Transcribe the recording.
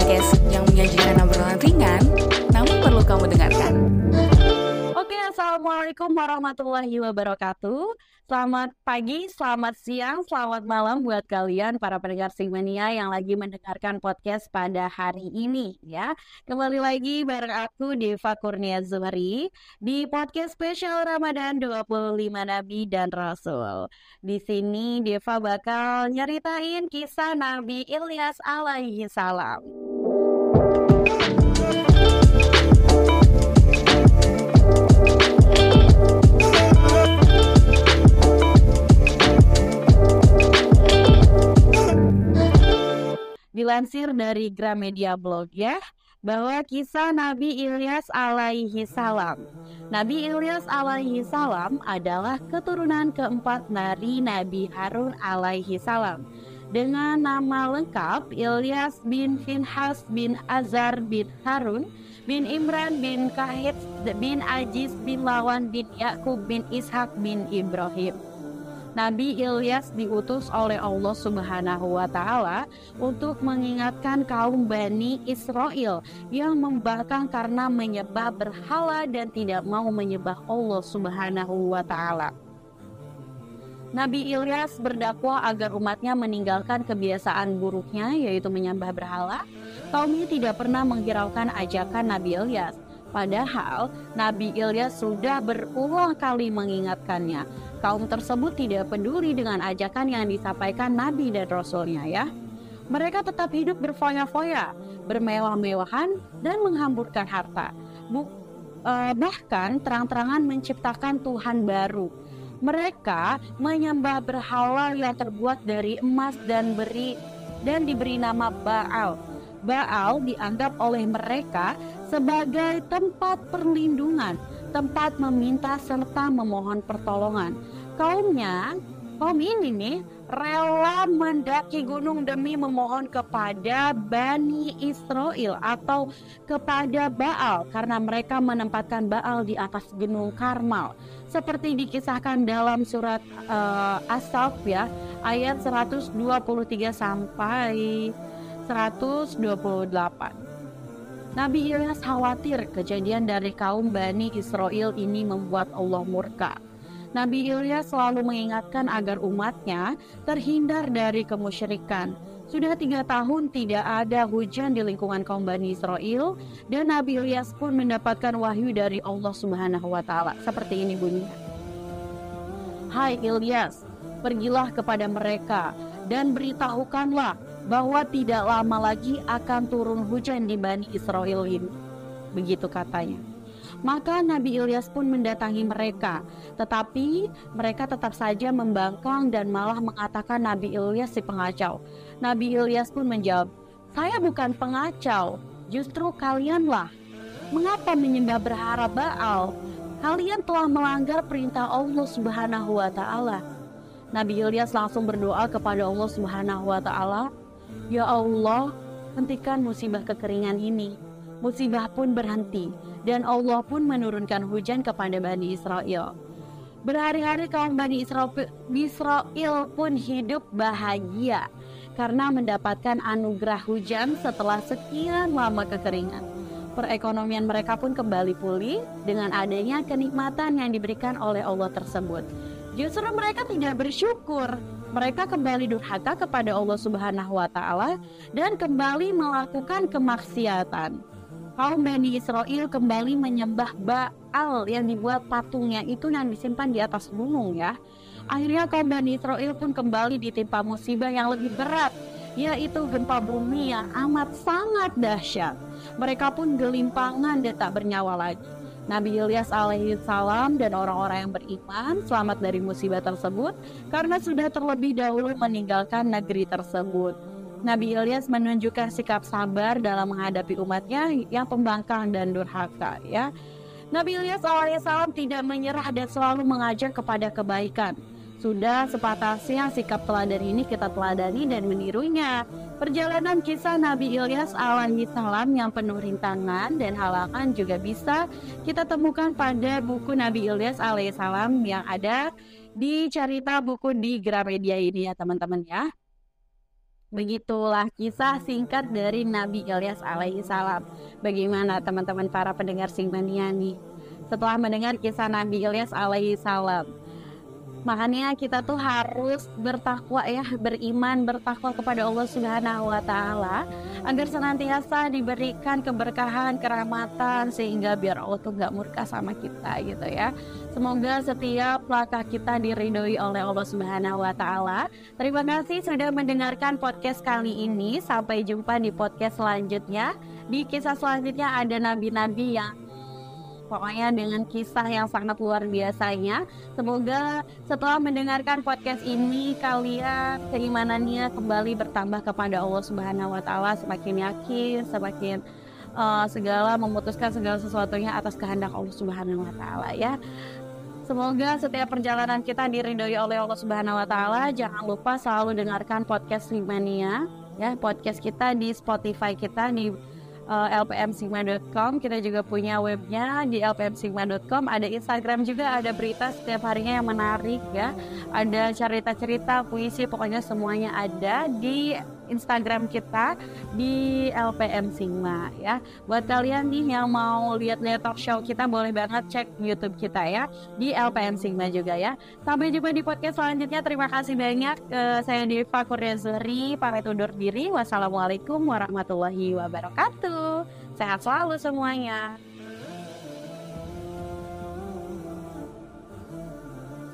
podcast yang menyajikan obrolan ringan, namun perlu kamu dengarkan. Oke, Assalamualaikum warahmatullahi wabarakatuh. Selamat pagi, selamat siang, selamat malam buat kalian para pendengar Singmania yang lagi mendengarkan podcast pada hari ini ya. Kembali lagi bareng aku Deva Kurnia Zuhri di podcast spesial Ramadan 25 Nabi dan Rasul. Di sini Deva bakal nyeritain kisah Nabi Ilyas alaihi salam. Dilansir dari Gramedia Blog ya, bahwa kisah Nabi Ilyas alaihi salam. Nabi Ilyas alaihi salam adalah keturunan keempat dari Nabi Harun alaihi salam. Dengan nama lengkap Ilyas bin Finhas bin Azar bin Harun bin Imran bin Kahit bin Aziz bin Lawan bin Yakub bin Ishak bin Ibrahim. Nabi Ilyas diutus oleh Allah Subhanahu wa taala untuk mengingatkan kaum Bani Israel yang membangkang karena menyembah berhala dan tidak mau menyembah Allah Subhanahu wa taala. Nabi Ilyas berdakwah agar umatnya meninggalkan kebiasaan buruknya yaitu menyembah berhala. Kaumnya tidak pernah menghiraukan ajakan Nabi Ilyas. Padahal Nabi Ilyas sudah berulang kali mengingatkannya kaum tersebut tidak peduli dengan ajakan yang disampaikan Nabi dan Rasulnya ya. Mereka tetap hidup berfoya-foya, bermewah-mewahan, dan menghamburkan harta. Buk, eh, bahkan terang-terangan menciptakan Tuhan baru. Mereka menyembah berhala yang terbuat dari emas dan beri dan diberi nama Baal. Baal dianggap oleh mereka sebagai tempat perlindungan tempat meminta serta memohon pertolongan. Kaumnya, kaum ini nih rela mendaki gunung demi memohon kepada Bani Israel atau kepada Baal karena mereka menempatkan Baal di atas gunung Karmal seperti dikisahkan dalam surat uh, As-Saff ya ayat 123 sampai 128. Nabi Ilyas khawatir kejadian dari kaum Bani Israel ini membuat Allah murka. Nabi Ilyas selalu mengingatkan agar umatnya terhindar dari kemusyrikan. Sudah tiga tahun tidak ada hujan di lingkungan kaum Bani Israel dan Nabi Ilyas pun mendapatkan wahyu dari Allah Subhanahu wa taala. Seperti ini bunyinya. Hai Ilyas, pergilah kepada mereka dan beritahukanlah bahwa tidak lama lagi akan turun hujan di Bani Israel ini. Begitu katanya. Maka Nabi Ilyas pun mendatangi mereka, tetapi mereka tetap saja membangkang dan malah mengatakan Nabi Ilyas si pengacau. Nabi Ilyas pun menjawab, "Saya bukan pengacau, justru kalianlah. Mengapa menyembah berharap Baal? Kalian telah melanggar perintah Allah Subhanahu wa taala." Nabi Ilyas langsung berdoa kepada Allah Subhanahu wa taala Ya Allah, hentikan musibah kekeringan ini. Musibah pun berhenti dan Allah pun menurunkan hujan kepada Bani Israel. Berhari-hari kaum Bani Israel, pun hidup bahagia karena mendapatkan anugerah hujan setelah sekian lama kekeringan. Perekonomian mereka pun kembali pulih dengan adanya kenikmatan yang diberikan oleh Allah tersebut. Justru mereka tidak bersyukur mereka kembali durhaka kepada Allah Subhanahu wa taala dan kembali melakukan kemaksiatan. Kaum Bani Israel kembali menyembah Baal yang dibuat patungnya itu yang disimpan di atas gunung ya. Akhirnya kaum Bani Israel pun kembali ditimpa musibah yang lebih berat yaitu gempa bumi yang amat sangat dahsyat. Mereka pun gelimpangan dan tak bernyawa lagi. Nabi Ilyas alaihi salam dan orang-orang yang beriman selamat dari musibah tersebut karena sudah terlebih dahulu meninggalkan negeri tersebut. Nabi Ilyas menunjukkan sikap sabar dalam menghadapi umatnya yang pembangkang dan durhaka ya. Nabi Ilyas alaihissalam tidak menyerah dan selalu mengajak kepada kebaikan. Sudah sepatasnya sikap teladan ini kita teladani dan menirunya. Perjalanan kisah Nabi Ilyas alaihi salam yang penuh rintangan dan halangan juga bisa kita temukan pada buku Nabi Ilyas alaihi salam yang ada di cerita buku di Gramedia ini ya teman-teman ya. Begitulah kisah singkat dari Nabi Ilyas alaihi salam. Bagaimana teman-teman para pendengar Singmania nih? Setelah mendengar kisah Nabi Ilyas alaihi salam, Makanya kita tuh harus bertakwa ya, beriman, bertakwa kepada Allah Subhanahu wa taala agar senantiasa diberikan keberkahan, kerahmatan sehingga biar Allah tuh nggak murka sama kita gitu ya. Semoga setiap langkah kita diridhoi oleh Allah Subhanahu wa taala. Terima kasih sudah mendengarkan podcast kali ini. Sampai jumpa di podcast selanjutnya. Di kisah selanjutnya ada nabi-nabi yang pokoknya dengan kisah yang sangat luar biasanya. Semoga setelah mendengarkan podcast ini kalian keimanannya kembali bertambah kepada Allah Subhanahu wa taala semakin yakin, semakin uh, segala memutuskan segala sesuatunya atas kehendak Allah Subhanahu wa taala ya. Semoga setiap perjalanan kita diridhoi oleh Allah Subhanahu wa taala. Jangan lupa selalu dengarkan podcast Limania ya, podcast kita di Spotify kita di uh, lpmsigma.com kita juga punya webnya di lpmsigma.com ada Instagram juga ada berita setiap harinya yang menarik ya ada cerita-cerita puisi pokoknya semuanya ada di Instagram kita di LPM Sigma ya. Buat kalian nih yang mau lihat-lihat talk show kita boleh banget cek YouTube kita ya di LPM Sigma juga ya. Sampai jumpa di podcast selanjutnya. Terima kasih banyak. Uh, saya Diva Kuryazuri pamit undur diri. Wassalamualaikum warahmatullahi wabarakatuh. Sehat selalu semuanya.